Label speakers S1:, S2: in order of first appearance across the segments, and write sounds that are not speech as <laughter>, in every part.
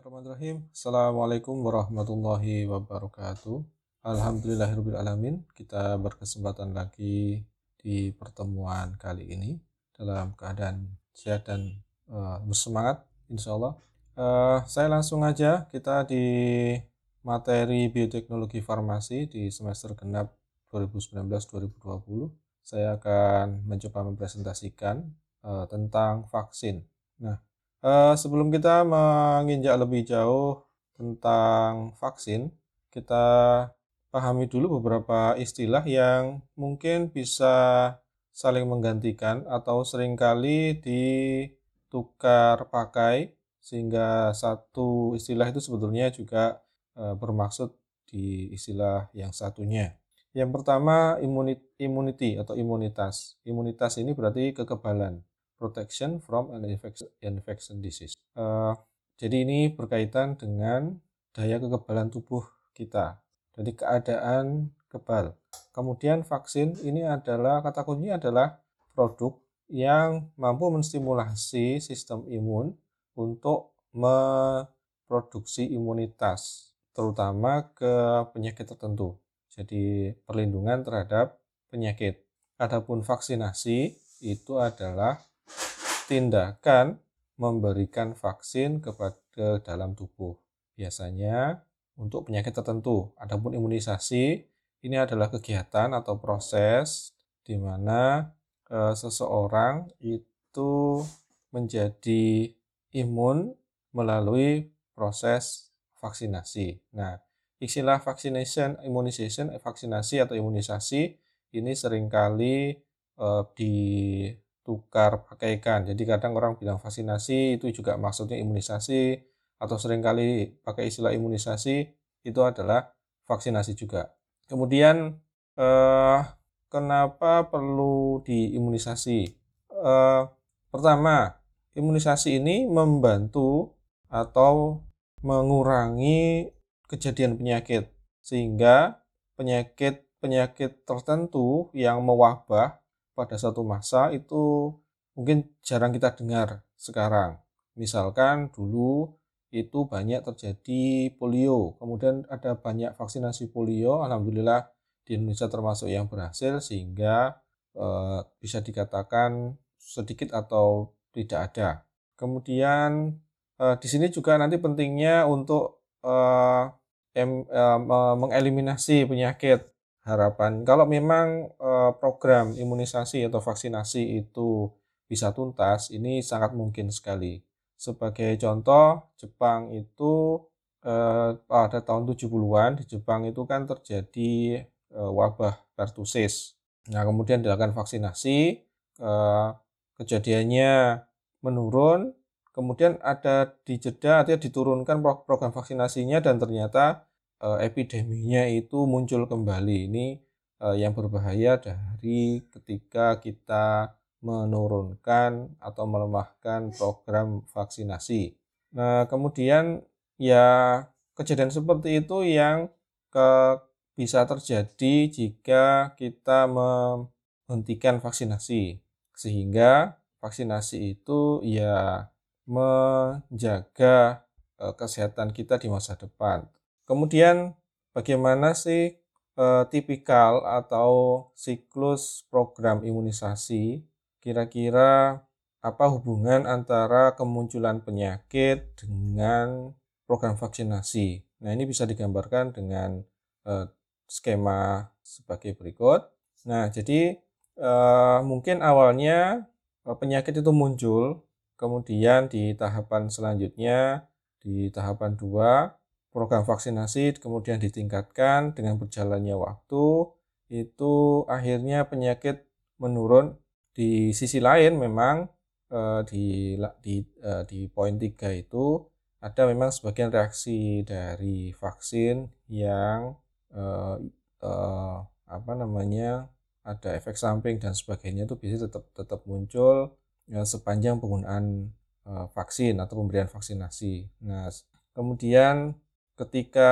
S1: Bismillahirrahmanirrahim. Assalamualaikum warahmatullahi wabarakatuh. Alhamdulillahirrahmanirrahim. Kita berkesempatan lagi di pertemuan kali ini dalam keadaan sehat dan uh, bersemangat insya Allah. Uh, saya langsung aja kita di materi bioteknologi farmasi di semester genap 2019-2020. Saya akan mencoba mempresentasikan uh, tentang vaksin. Nah, Uh, sebelum kita menginjak lebih jauh tentang vaksin, kita pahami dulu beberapa istilah yang mungkin bisa saling menggantikan atau sering kali ditukar pakai sehingga satu istilah itu sebetulnya juga uh, bermaksud di istilah yang satunya. Yang pertama immunity atau imunitas. Imunitas ini berarti kekebalan protection from an infection disease. Uh, jadi ini berkaitan dengan daya kekebalan tubuh kita. Jadi keadaan kebal. Kemudian vaksin ini adalah kata kuncinya adalah produk yang mampu menstimulasi sistem imun untuk memproduksi imunitas terutama ke penyakit tertentu. Jadi perlindungan terhadap penyakit. Adapun vaksinasi itu adalah tindakan memberikan vaksin kepada dalam tubuh. Biasanya untuk penyakit tertentu. Adapun imunisasi ini adalah kegiatan atau proses di mana e, seseorang itu menjadi imun melalui proses vaksinasi. Nah, istilah vaccination, immunization, vaksinasi atau imunisasi ini sering kali e, di tukar pakaikan. Jadi kadang orang bilang vaksinasi itu juga maksudnya imunisasi atau sering kali pakai istilah imunisasi itu adalah vaksinasi juga. Kemudian eh, kenapa perlu diimunisasi? Eh, pertama, imunisasi ini membantu atau mengurangi kejadian penyakit sehingga penyakit penyakit tertentu yang mewabah pada satu masa itu mungkin jarang kita dengar sekarang. Misalkan dulu itu banyak terjadi polio, kemudian ada banyak vaksinasi polio, alhamdulillah di Indonesia termasuk yang berhasil sehingga e, bisa dikatakan sedikit atau tidak ada. Kemudian e, di sini juga nanti pentingnya untuk e, e, mengeliminasi penyakit harapan kalau memang eh, program imunisasi atau vaksinasi itu bisa tuntas, ini sangat mungkin sekali. Sebagai contoh, Jepang itu eh, pada tahun 70-an di Jepang itu kan terjadi eh, wabah pertussis. Nah, kemudian dilakukan vaksinasi, eh, kejadiannya menurun, kemudian ada dijeda artinya diturunkan program vaksinasinya dan ternyata epideminya itu muncul kembali. Ini uh, yang berbahaya dari ketika kita menurunkan atau melemahkan program vaksinasi. Nah, kemudian ya kejadian seperti itu yang ke, bisa terjadi jika kita menghentikan vaksinasi. Sehingga vaksinasi itu ya menjaga kesehatan kita di masa depan. Kemudian bagaimana sih e, tipikal atau siklus program imunisasi? Kira-kira apa hubungan antara kemunculan penyakit dengan program vaksinasi? Nah, ini bisa digambarkan dengan e, skema sebagai berikut. Nah, jadi e, mungkin awalnya penyakit itu muncul, kemudian di tahapan selanjutnya di tahapan 2 program vaksinasi kemudian ditingkatkan dengan berjalannya waktu itu akhirnya penyakit menurun di sisi lain memang eh, di di eh, di poin 3 itu ada memang sebagian reaksi dari vaksin yang eh, eh, apa namanya ada efek samping dan sebagainya itu bisa tetap tetap muncul ya, sepanjang penggunaan eh, vaksin atau pemberian vaksinasi. Nah, kemudian ketika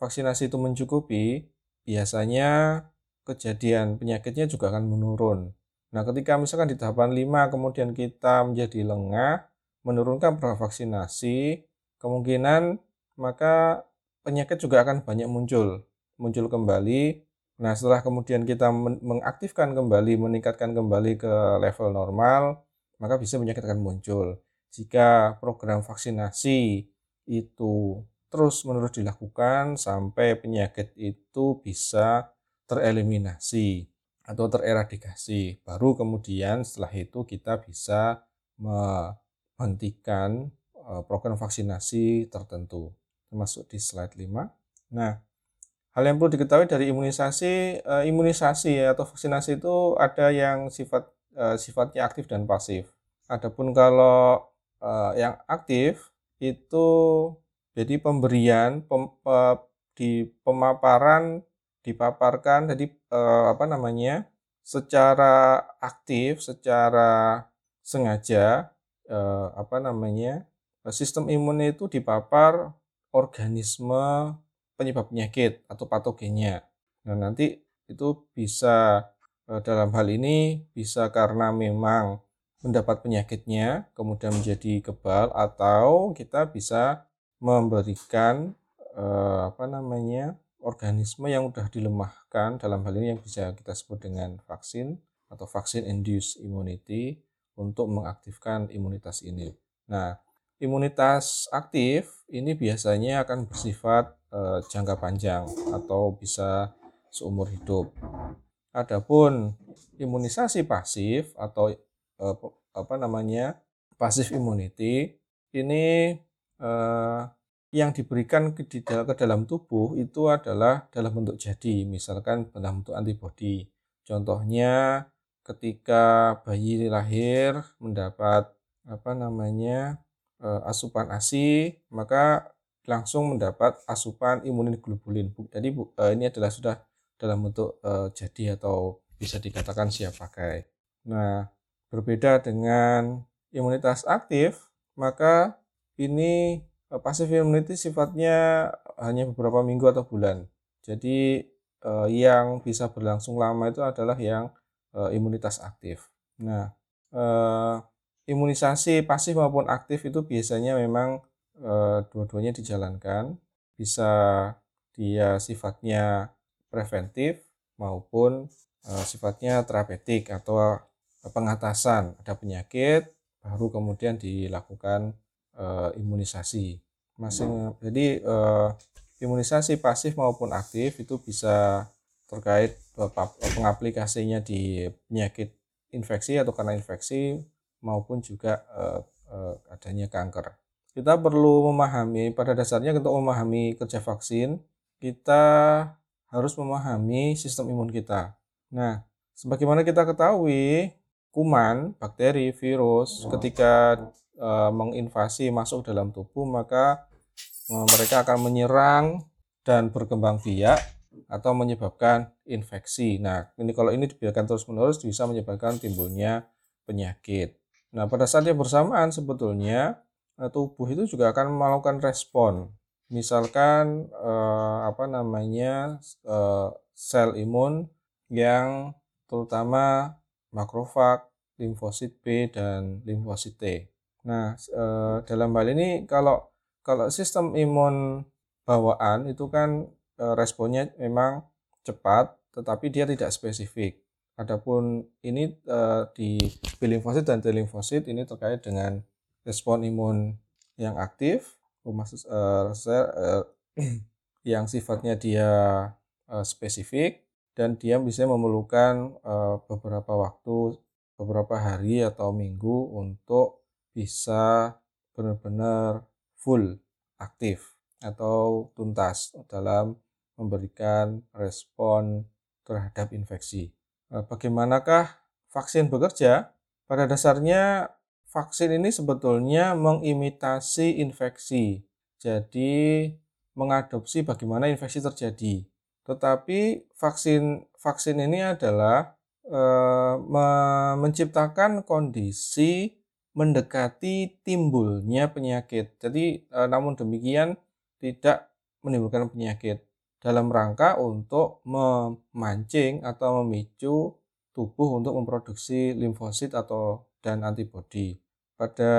S1: vaksinasi itu mencukupi, biasanya kejadian penyakitnya juga akan menurun. Nah, ketika misalkan di tahapan 5 kemudian kita menjadi lengah, menurunkan vaksinasi, kemungkinan maka penyakit juga akan banyak muncul, muncul kembali. Nah, setelah kemudian kita mengaktifkan kembali, meningkatkan kembali ke level normal, maka bisa penyakit akan muncul. Jika program vaksinasi itu terus-menerus dilakukan sampai penyakit itu bisa tereliminasi atau tereradikasi. Baru kemudian setelah itu kita bisa menghentikan eh, program vaksinasi tertentu. Termasuk di slide 5. Nah, hal yang perlu diketahui dari imunisasi, eh, imunisasi atau vaksinasi itu ada yang sifat eh, sifatnya aktif dan pasif. Adapun kalau yang aktif itu jadi pemberian pem, di pemaparan dipaparkan jadi eh, apa namanya secara aktif secara sengaja eh, apa namanya sistem imun itu dipapar organisme penyebab penyakit atau patogennya. Nah nanti itu bisa eh, dalam hal ini bisa karena memang mendapat penyakitnya kemudian menjadi kebal atau kita bisa memberikan eh, apa namanya organisme yang sudah dilemahkan dalam hal ini yang bisa kita sebut dengan vaksin atau vaksin induced immunity untuk mengaktifkan imunitas ini. Nah, imunitas aktif ini biasanya akan bersifat eh, jangka panjang atau bisa seumur hidup. Adapun imunisasi pasif atau eh, apa namanya pasif immunity ini eh, yang diberikan ke, di, ke dalam tubuh itu adalah dalam bentuk jadi, misalkan dalam bentuk antibodi. Contohnya ketika bayi lahir mendapat apa namanya eh, asupan ASI, maka langsung mendapat asupan imunoglobulin. Jadi eh, ini adalah sudah dalam bentuk eh, jadi atau bisa dikatakan siap pakai. Nah, berbeda dengan imunitas aktif, maka ini Eh, passive immunity sifatnya hanya beberapa minggu atau bulan. Jadi eh, yang bisa berlangsung lama itu adalah yang eh, imunitas aktif. Nah, eh, imunisasi pasif maupun aktif itu biasanya memang eh, dua-duanya dijalankan. Bisa dia sifatnya preventif maupun eh, sifatnya terapeutik atau pengatasan ada penyakit baru kemudian dilakukan uh, imunisasi. Masing jadi uh, imunisasi pasif maupun aktif itu bisa terkait uh, pengaplikasinya di penyakit infeksi atau karena infeksi maupun juga uh, uh, adanya kanker. Kita perlu memahami pada dasarnya untuk memahami kerja vaksin kita harus memahami sistem imun kita. Nah, sebagaimana kita ketahui, kuman, bakteri, virus ketika e, menginvasi masuk dalam tubuh maka e, mereka akan menyerang dan berkembang biak atau menyebabkan infeksi. Nah, ini kalau ini dibiarkan terus-menerus bisa menyebabkan timbulnya penyakit. Nah, pada saat yang bersamaan sebetulnya e, tubuh itu juga akan melakukan respon. Misalkan eh, apa namanya eh, sel imun yang terutama makrofag, limfosit B dan limfosit T. Nah, eh, dalam hal ini kalau kalau sistem imun bawaan itu kan eh, responnya memang cepat, tetapi dia tidak spesifik. Adapun ini eh, di B limfosit dan T limfosit ini terkait dengan respon imun yang aktif, <clears throat> yang sifatnya dia spesifik dan dia bisa memerlukan beberapa waktu, beberapa hari atau minggu untuk bisa benar-benar full aktif atau tuntas dalam memberikan respon terhadap infeksi. Nah, bagaimanakah vaksin bekerja? Pada dasarnya vaksin ini sebetulnya mengimitasi infeksi. Jadi mengadopsi bagaimana infeksi terjadi. Tetapi vaksin vaksin ini adalah e, menciptakan kondisi mendekati timbulnya penyakit. Jadi e, namun demikian tidak menimbulkan penyakit dalam rangka untuk memancing atau memicu tubuh untuk memproduksi limfosit atau dan antibodi. Pada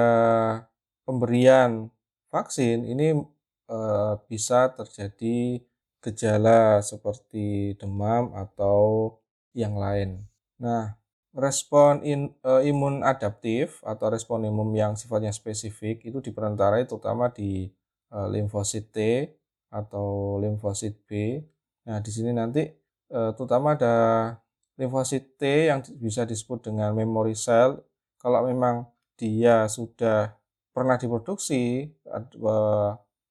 S1: pemberian vaksin ini e, bisa terjadi gejala seperti demam atau yang lain. Nah, respon in, e, imun adaptif atau respon imun yang sifatnya spesifik itu diperantarai terutama di e, limfosit T atau limfosit B. Nah, di sini nanti e, terutama ada limfosit T yang bisa disebut dengan memory cell. Kalau memang dia sudah pernah diproduksi,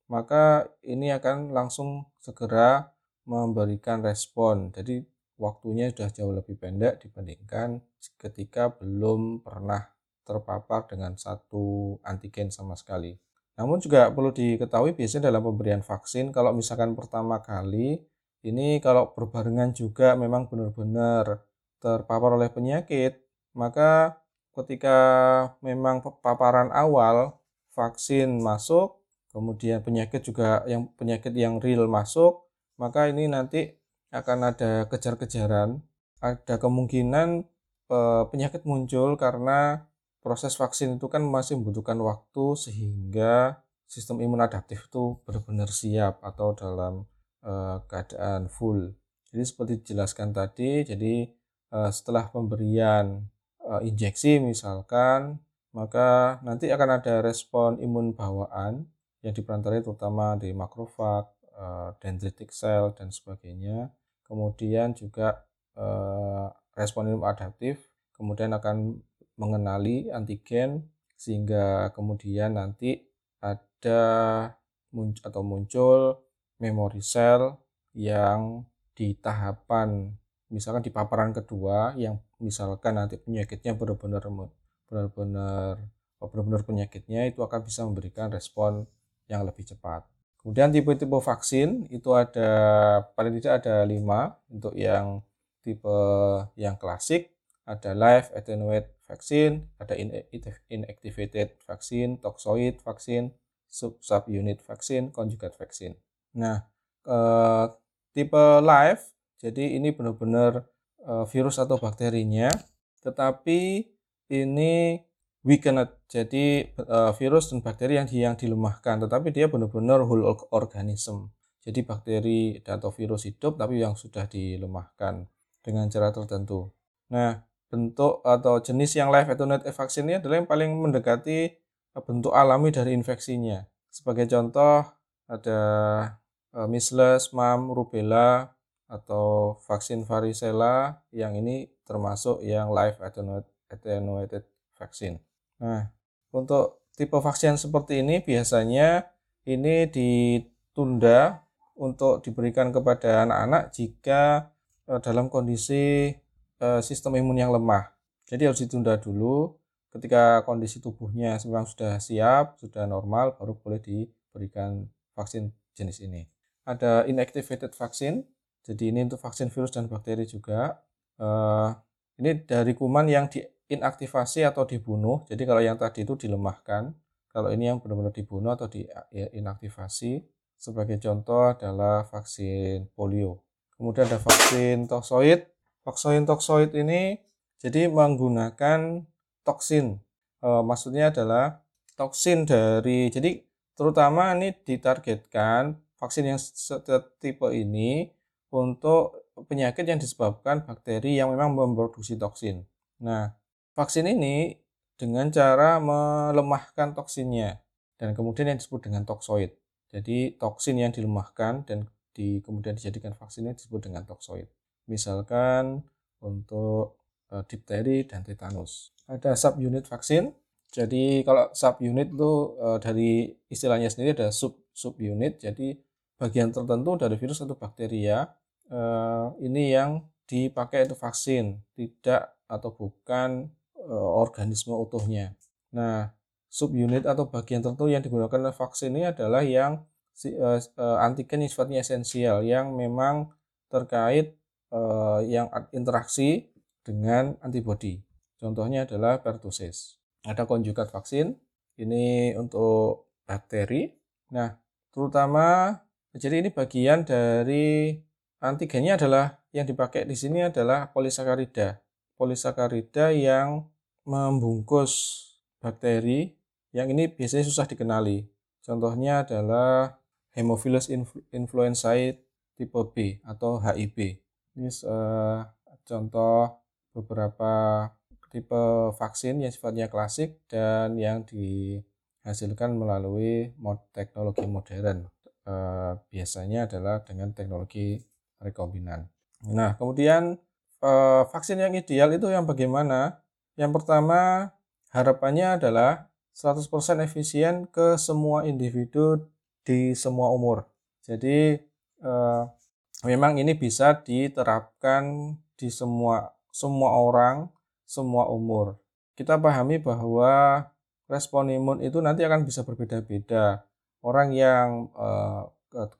S1: maka ini akan langsung segera memberikan respon. Jadi waktunya sudah jauh lebih pendek dibandingkan ketika belum pernah terpapar dengan satu antigen sama sekali. Namun juga perlu diketahui biasanya dalam pemberian vaksin kalau misalkan pertama kali ini kalau berbarengan juga memang benar-benar terpapar oleh penyakit, maka ketika memang paparan awal vaksin masuk, kemudian penyakit juga yang penyakit yang real masuk, maka ini nanti akan ada kejar-kejaran, ada kemungkinan penyakit muncul karena proses vaksin itu kan masih membutuhkan waktu sehingga sistem imun adaptif itu benar-benar siap atau dalam keadaan full. Jadi seperti dijelaskan tadi, jadi setelah pemberian injeksi misalkan, maka nanti akan ada respon imun bawaan yang diperantarai terutama di makrofag, dendritic cell dan sebagainya. Kemudian juga uh, respon imun adaptif, kemudian akan mengenali antigen sehingga kemudian nanti ada muncul atau muncul memori sel yang di tahapan misalkan di paparan kedua yang misalkan nanti penyakitnya benar-benar benar-benar oh, benar-benar penyakitnya itu akan bisa memberikan respon yang lebih cepat. Kemudian tipe-tipe vaksin itu ada paling tidak ada lima untuk yang tipe yang klasik ada live attenuated vaksin, ada inactivated vaksin, toxoid vaksin, sub subunit vaksin, conjugate vaksin. Nah, eh, tipe live jadi ini benar-benar uh, virus atau bakterinya, tetapi ini weakened. Jadi uh, virus dan bakteri yang yang dilemahkan, tetapi dia benar-benar whole organism. Jadi bakteri atau virus hidup tapi yang sudah dilemahkan dengan cara tertentu. Nah, bentuk atau jenis yang live attenuated vaksin ini adalah yang paling mendekati eh, bentuk alami dari infeksinya. Sebagai contoh ada measles, mumps, rubella, atau vaksin varicella yang ini termasuk yang live attenuated vaksin. Nah, untuk tipe vaksin seperti ini biasanya ini ditunda untuk diberikan kepada anak-anak jika eh, dalam kondisi eh, sistem imun yang lemah. Jadi harus ditunda dulu ketika kondisi tubuhnya memang sudah siap, sudah normal baru boleh diberikan vaksin jenis ini. Ada inactivated vaksin jadi ini untuk vaksin virus dan bakteri juga. Uh, ini dari kuman yang diinaktivasi atau dibunuh. Jadi kalau yang tadi itu dilemahkan, kalau ini yang benar-benar dibunuh atau diinaktivasi. Sebagai contoh adalah vaksin polio. Kemudian ada vaksin toksoid. Vaksin toksoid ini jadi menggunakan toksin. E, maksudnya adalah toksin dari jadi terutama ini ditargetkan vaksin yang tipe ini untuk penyakit yang disebabkan bakteri yang memang memproduksi toksin. Nah, vaksin ini dengan cara melemahkan toksinnya dan kemudian yang disebut dengan toksoid. Jadi toksin yang dilemahkan dan di, kemudian dijadikan vaksinnya disebut dengan toksoid. Misalkan untuk e, difteri dan tetanus. Ada subunit vaksin. Jadi kalau subunit itu e, dari istilahnya sendiri ada sub subunit. Jadi bagian tertentu dari virus atau bakteria uh, ini yang dipakai itu vaksin, tidak atau bukan organisme utuhnya. Nah, subunit atau bagian tertentu yang digunakan oleh vaksin ini adalah yang uh, uh, antigen yang sifatnya esensial, yang memang terkait yang interaksi dengan antibodi. Contohnya adalah pertussis. Ada konjugat vaksin, ini untuk bakteri. Nah, terutama jadi ini bagian dari Antigennya adalah yang dipakai di sini adalah polisakarida. Polisakarida yang membungkus bakteri yang ini biasanya susah dikenali. Contohnya adalah Haemophilus influenzae tipe B atau HIB. Ini uh, contoh beberapa tipe vaksin yang sifatnya klasik dan yang dihasilkan melalui mod teknologi modern. Uh, biasanya adalah dengan teknologi rekombinan. Nah, kemudian uh, vaksin yang ideal itu yang bagaimana? Yang pertama, harapannya adalah 100% efisien ke semua individu di semua umur. Jadi eh, memang ini bisa diterapkan di semua semua orang, semua umur. Kita pahami bahwa respon imun itu nanti akan bisa berbeda-beda. Orang yang eh,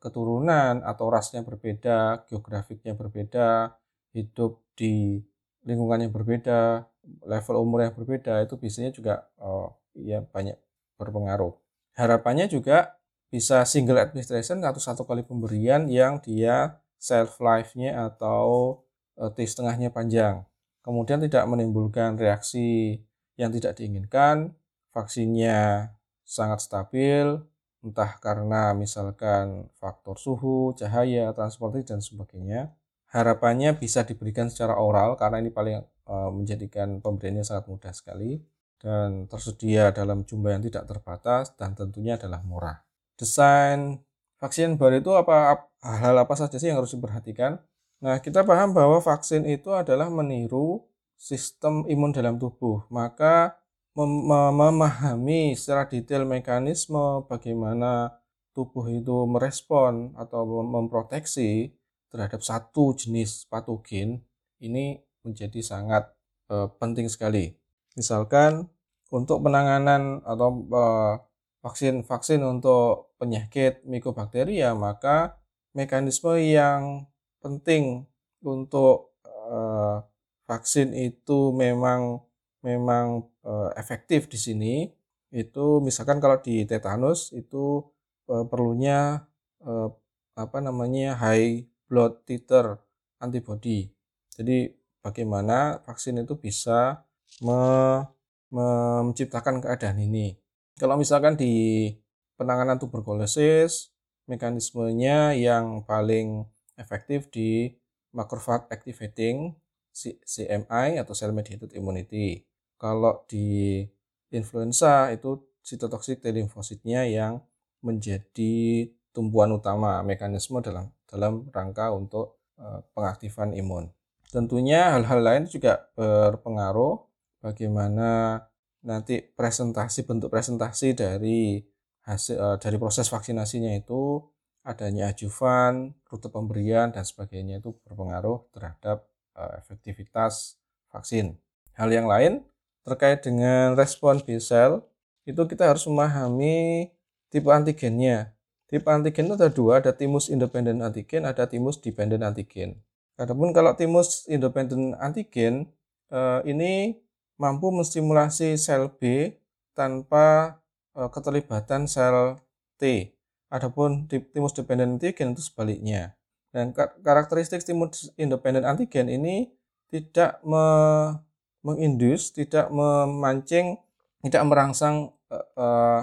S1: keturunan atau rasnya berbeda, geografiknya berbeda, hidup di lingkungan yang berbeda, level umur yang berbeda itu biasanya juga uh, ya banyak berpengaruh. Harapannya juga bisa single administration atau satu kali pemberian yang dia self life-nya atau T setengahnya panjang. Kemudian tidak menimbulkan reaksi yang tidak diinginkan, vaksinnya sangat stabil, entah karena misalkan faktor suhu, cahaya, transportasi dan sebagainya. Harapannya bisa diberikan secara oral karena ini paling menjadikan pemberiannya sangat mudah sekali dan tersedia dalam jumlah yang tidak terbatas dan tentunya adalah murah. Desain vaksin baru itu apa hal-hal apa saja sih yang harus diperhatikan? Nah, kita paham bahwa vaksin itu adalah meniru sistem imun dalam tubuh. Maka mem memahami secara detail mekanisme bagaimana tubuh itu merespon atau memproteksi terhadap satu jenis patogen ini menjadi sangat e, penting sekali. Misalkan untuk penanganan atau vaksin-vaksin uh, untuk penyakit mikobakteria, maka mekanisme yang penting untuk uh, vaksin itu memang memang uh, efektif di sini itu misalkan kalau di tetanus itu uh, perlunya uh, apa namanya high blood titer antibody. Jadi bagaimana vaksin itu bisa me menciptakan keadaan ini. Kalau misalkan di penanganan tuberkulosis, mekanismenya yang paling efektif di macrophage activating CMI atau cell mediated immunity. Kalau di influenza itu sitotoxic T limfositnya yang menjadi tumpuan utama mekanisme dalam dalam rangka untuk eh, pengaktifan imun. Tentunya hal-hal lain juga berpengaruh bagaimana nanti presentasi bentuk presentasi dari hasil uh, dari proses vaksinasinya itu adanya ajuvan, rute pemberian dan sebagainya itu berpengaruh terhadap uh, efektivitas vaksin. Hal yang lain terkait dengan respon B cell itu kita harus memahami tipe antigennya. Tipe antigen itu ada dua, ada timus independent antigen, ada timus dependent antigen. Adapun kalau timus independent antigen eh, ini mampu menstimulasi sel B tanpa uh, keterlibatan sel T. Adapun timus dependent antigen itu sebaliknya. Dan karakteristik timus independent antigen ini tidak me mengindus, tidak memancing, tidak merangsang uh, uh,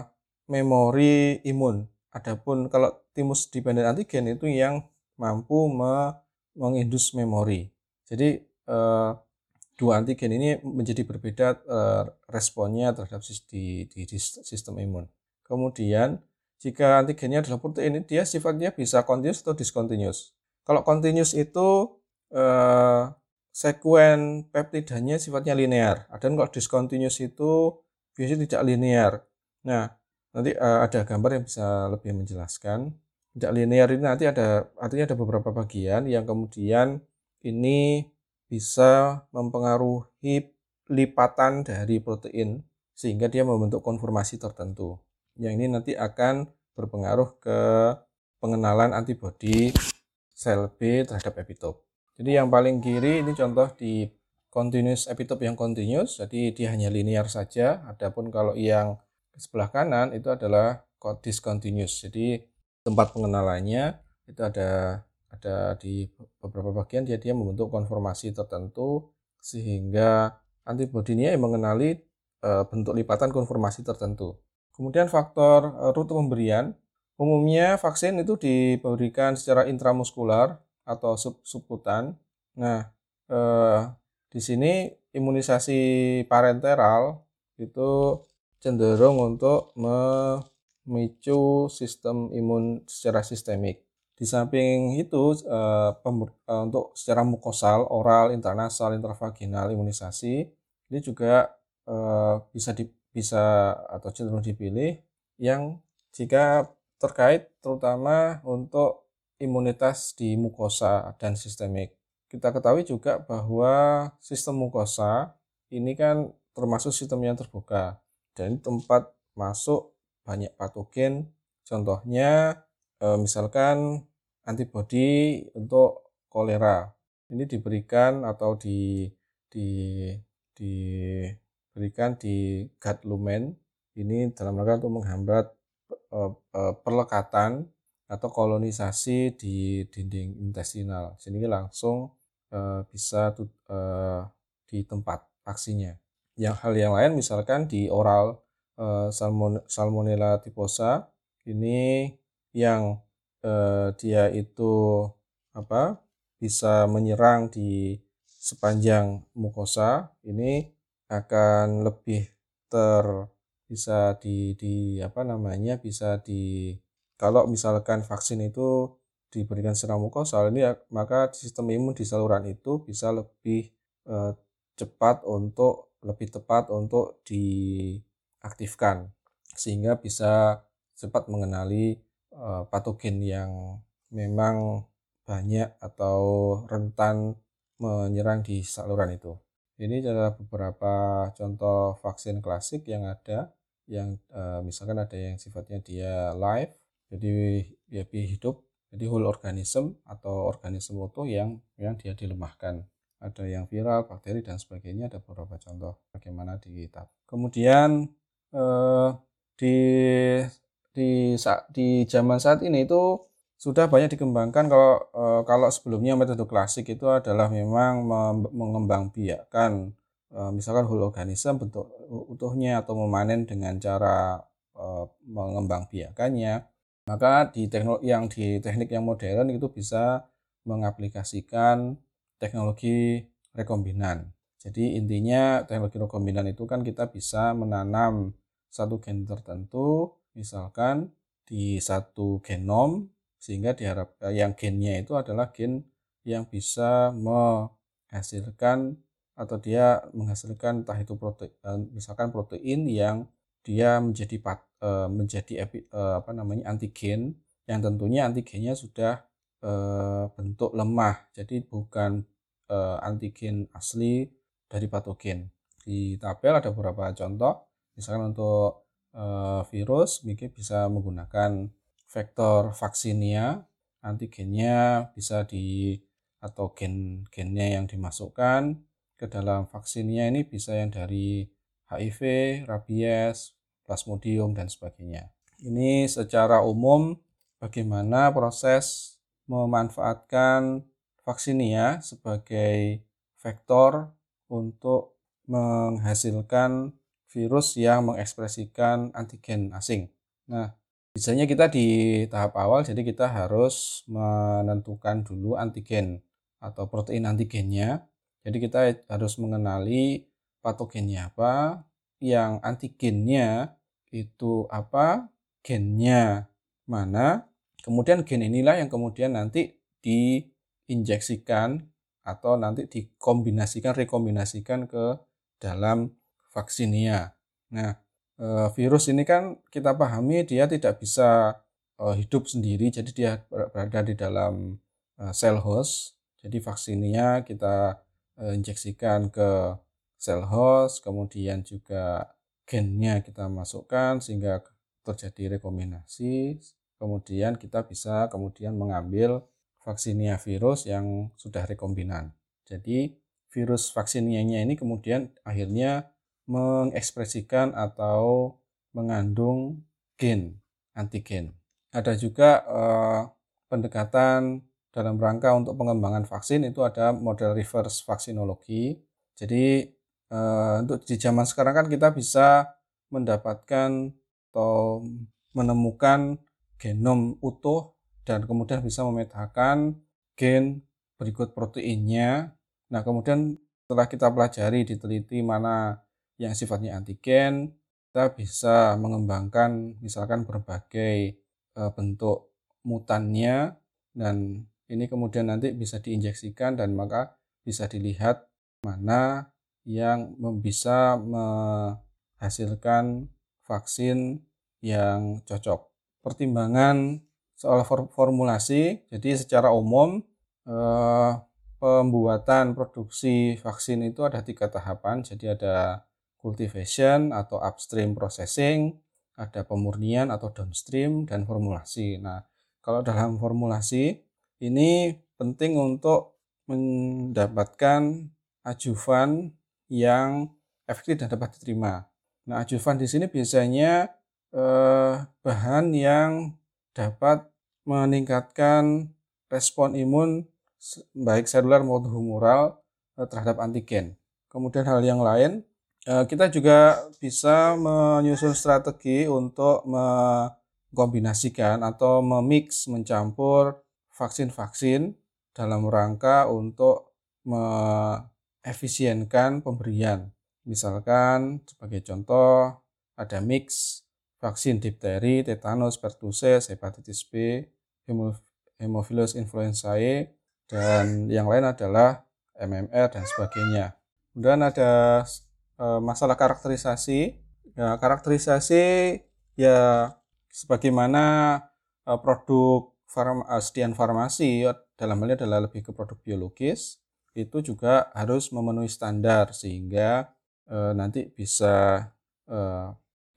S1: memori imun. Adapun kalau timus dependent antigen itu yang mampu me mengindus memori. Jadi uh, dua antigen ini menjadi berbeda uh, responnya terhadap di, di, sistem imun. Kemudian jika antigennya adalah protein, dia sifatnya bisa continuous atau discontinuous. Kalau continuous itu uh, sekuen peptidanya sifatnya linear. Dan kalau discontinuous itu biasanya tidak linear. Nah, nanti uh, ada gambar yang bisa lebih menjelaskan. Tidak linear ini nanti ada artinya ada beberapa bagian yang kemudian ini bisa mempengaruhi lipatan dari protein sehingga dia membentuk konformasi tertentu. Yang ini nanti akan berpengaruh ke pengenalan antibodi sel B terhadap epitop. Jadi yang paling kiri ini contoh di continuous epitop yang continuous, jadi dia hanya linear saja. Adapun kalau yang sebelah kanan itu adalah discontinuous. Jadi tempat pengenalannya itu ada ada di beberapa bagian dia dia membentuk konformasi tertentu sehingga antibodinya yang mengenali e, bentuk lipatan konformasi tertentu. Kemudian faktor uh, rute pemberian. Umumnya vaksin itu diberikan secara intramuskular atau sub subkutan. Nah, eh, di sini imunisasi parenteral itu cenderung untuk memicu sistem imun secara sistemik. Di samping itu, eh, eh, untuk secara mukosal, oral, intranasal, intravaginal imunisasi ini juga eh, bisa di, bisa atau cenderung dipilih yang jika terkait terutama untuk imunitas di mukosa dan sistemik. Kita ketahui juga bahwa sistem mukosa ini kan termasuk sistem yang terbuka dan tempat masuk banyak patogen. Contohnya eh, misalkan antibodi untuk kolera. Ini diberikan atau di di diberikan di gut lumen ini dalam rangka untuk menghambat Eh, eh, perlekatan atau kolonisasi di dinding intestinal sehingga langsung bisa di tempat vaksinnya. Yang hal yang lain misalkan di oral uh, salmon, salmonella typhosa ini yang uh, dia itu apa bisa menyerang di sepanjang mukosa. Ini akan lebih ter bisa di di apa namanya bisa di kalau misalkan vaksin itu diberikan secara mukosal ini ya, maka sistem imun di saluran itu bisa lebih eh, cepat untuk lebih tepat untuk diaktifkan sehingga bisa cepat mengenali eh, patogen yang memang banyak atau rentan menyerang di saluran itu. Ini adalah beberapa contoh vaksin klasik yang ada yang uh, misalkan ada yang sifatnya dia live jadi dia hidup jadi whole organism atau organisme utuh yang yang dia dilemahkan ada yang viral bakteri dan sebagainya ada beberapa contoh bagaimana di kitab kemudian uh, di di di zaman saat ini itu sudah banyak dikembangkan kalau uh, kalau sebelumnya metode klasik itu adalah memang mengembangbiakkan Eh, misalkan whole organism bentuk utuhnya atau memanen dengan cara uh, mengembang biakannya maka di teknologi yang di teknik yang modern itu bisa mengaplikasikan teknologi rekombinan. Jadi intinya teknologi rekombinan itu kan kita bisa menanam satu gen tertentu misalkan di satu genom sehingga diharapkan yang gennya itu adalah gen yang bisa menghasilkan atau dia menghasilkan entah itu protein eh, misalkan protein yang dia menjadi eh, menjadi epi, eh, apa namanya antigen yang tentunya antigennya sudah bentuk lemah. Jadi bukan antigen asli dari patogen. Di tabel ada beberapa contoh misalkan untuk virus mungkin bisa menggunakan vektor vaksinia antigennya bisa di atau gen-gennya yang dimasukkan ke dalam vaksinnya ini bisa yang dari HIV, rabies, plasmodium, dan sebagainya. Ini secara umum bagaimana proses memanfaatkan vaksinnya sebagai vektor untuk menghasilkan virus yang mengekspresikan antigen asing. Nah, biasanya kita di tahap awal, jadi kita harus menentukan dulu antigen atau protein antigennya jadi kita harus mengenali patogennya apa, yang antigennya itu apa, gennya mana, kemudian gen inilah yang kemudian nanti diinjeksikan atau nanti dikombinasikan, rekombinasikan ke dalam vaksinnya. Nah, eh, virus ini kan kita pahami dia tidak bisa eh, hidup sendiri, jadi dia berada di dalam eh, sel host. Jadi vaksinnya kita injeksikan ke sel host, kemudian juga gennya kita masukkan sehingga terjadi rekombinasi. Kemudian kita bisa kemudian mengambil vaksinia virus yang sudah rekombinan. Jadi virus vaksinianya ini kemudian akhirnya mengekspresikan atau mengandung gen antigen. Ada juga eh, pendekatan dalam rangka untuk pengembangan vaksin itu ada model reverse vaksinologi. Jadi eh, untuk di zaman sekarang kan kita bisa mendapatkan atau menemukan genom utuh dan kemudian bisa memetakan gen berikut proteinnya. Nah, kemudian setelah kita pelajari, diteliti mana yang sifatnya antigen, kita bisa mengembangkan misalkan berbagai bentuk mutannya dan ini kemudian nanti bisa diinjeksikan dan maka bisa dilihat mana yang bisa menghasilkan vaksin yang cocok. Pertimbangan soal formulasi, jadi secara umum pembuatan produksi vaksin itu ada tiga tahapan. Jadi ada cultivation atau upstream processing, ada pemurnian atau downstream, dan formulasi. Nah, kalau dalam formulasi, ini penting untuk mendapatkan ajuvan yang efektif dan dapat diterima. Nah, ajuvan di sini biasanya eh, bahan yang dapat meningkatkan respon imun baik seluler maupun humoral eh, terhadap antigen. Kemudian hal yang lain, kita juga bisa menyusun strategi untuk mengkombinasikan atau memix, mencampur vaksin-vaksin dalam rangka untuk mengefisienkan pemberian. Misalkan sebagai contoh ada mix vaksin difteri, tetanus, pertussis, hepatitis B, hemophilus influenzae, dan yang lain adalah MMR dan sebagainya. Kemudian ada masalah karakterisasi. Ya, karakterisasi ya sebagaimana e, produk farm, e, sedian farmasi dalam hal ini adalah lebih ke produk biologis itu juga harus memenuhi standar sehingga e, nanti bisa e,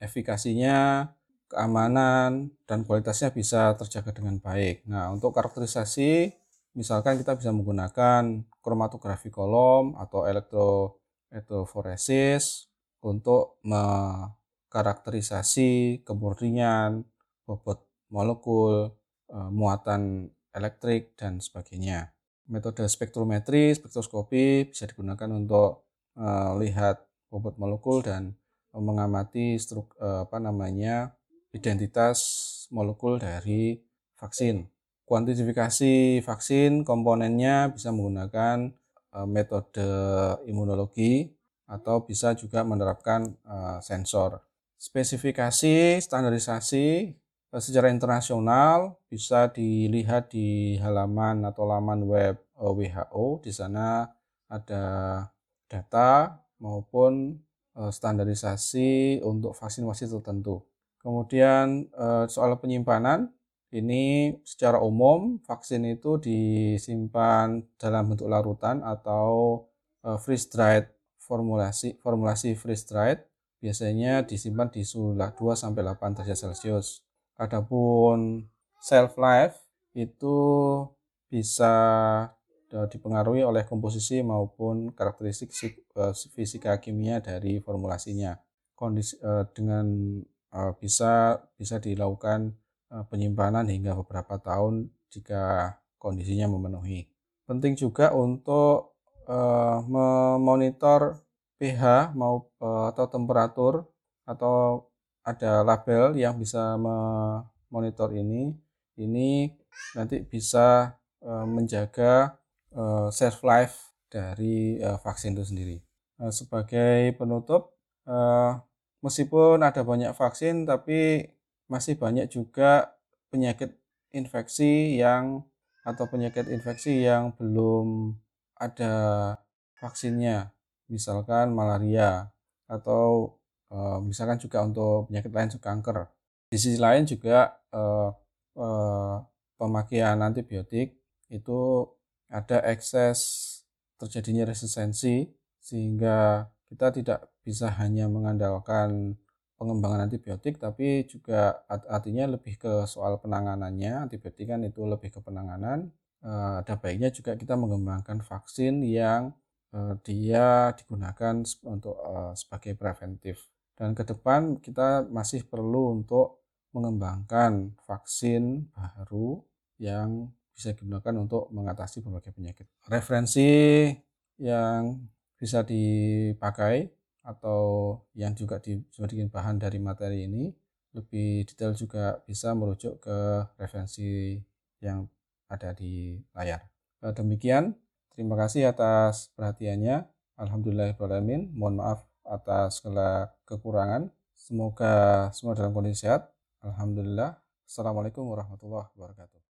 S1: efikasinya, keamanan, dan kualitasnya bisa terjaga dengan baik. Nah, untuk karakterisasi Misalkan kita bisa menggunakan kromatografi kolom atau elektro elektroforesis untuk mengkarakterisasi kemurnian, bobot molekul, e, muatan elektrik, dan sebagainya. Metode spektrometri, spektroskopi bisa digunakan untuk melihat bobot molekul dan mengamati struk, e, apa namanya identitas molekul dari vaksin. Kuantifikasi vaksin komponennya bisa menggunakan metode imunologi atau bisa juga menerapkan uh, sensor. Spesifikasi standarisasi uh, secara internasional bisa dilihat di halaman atau laman web WHO. Di sana ada data maupun standarisasi untuk vaksin-vaksin tertentu. Kemudian soal penyimpanan ini secara umum vaksin itu disimpan dalam bentuk larutan atau e, freeze dried formulasi formulasi freeze dried biasanya disimpan di suhu 2 sampai 8 derajat Celcius. Adapun shelf life itu bisa e, dipengaruhi oleh komposisi maupun karakteristik e, fisika kimia dari formulasinya. Kondisi dengan bisa bisa dilakukan Eh, penyimpanan hingga beberapa tahun jika kondisinya memenuhi. Penting juga untuk uh, memonitor pH mau uh, atau temperatur atau ada label yang bisa memonitor ini. Ini nanti bisa menjaga uh, shelf life dari vaksin itu sendiri. Sebagai penutup, meskipun ada banyak vaksin, tapi masih banyak juga penyakit infeksi yang atau penyakit infeksi yang belum ada vaksinnya, misalkan malaria atau e, misalkan juga untuk penyakit lain kanker. Di sisi lain juga e, e, pemakaian antibiotik itu ada ekses terjadinya resistensi sehingga kita tidak bisa hanya mengandalkan pengembangan antibiotik tapi juga artinya lebih ke soal penanganannya. Antibiotik kan itu lebih ke penanganan. Eh, ada baiknya juga kita mengembangkan vaksin yang eh, dia digunakan untuk eh, sebagai preventif. Dan ke depan kita masih perlu untuk mengembangkan vaksin baru yang bisa digunakan untuk mengatasi berbagai penyakit. Referensi yang bisa dipakai atau yang juga dijadikan bahan dari materi ini lebih detail juga bisa merujuk ke referensi yang ada di layar. Demikian, terima kasih atas perhatiannya. Alhamdulillahirrahmanirrahim. Mohon maaf atas segala kekurangan. Semoga semua dalam kondisi sehat. Alhamdulillah. Assalamualaikum warahmatullahi wabarakatuh.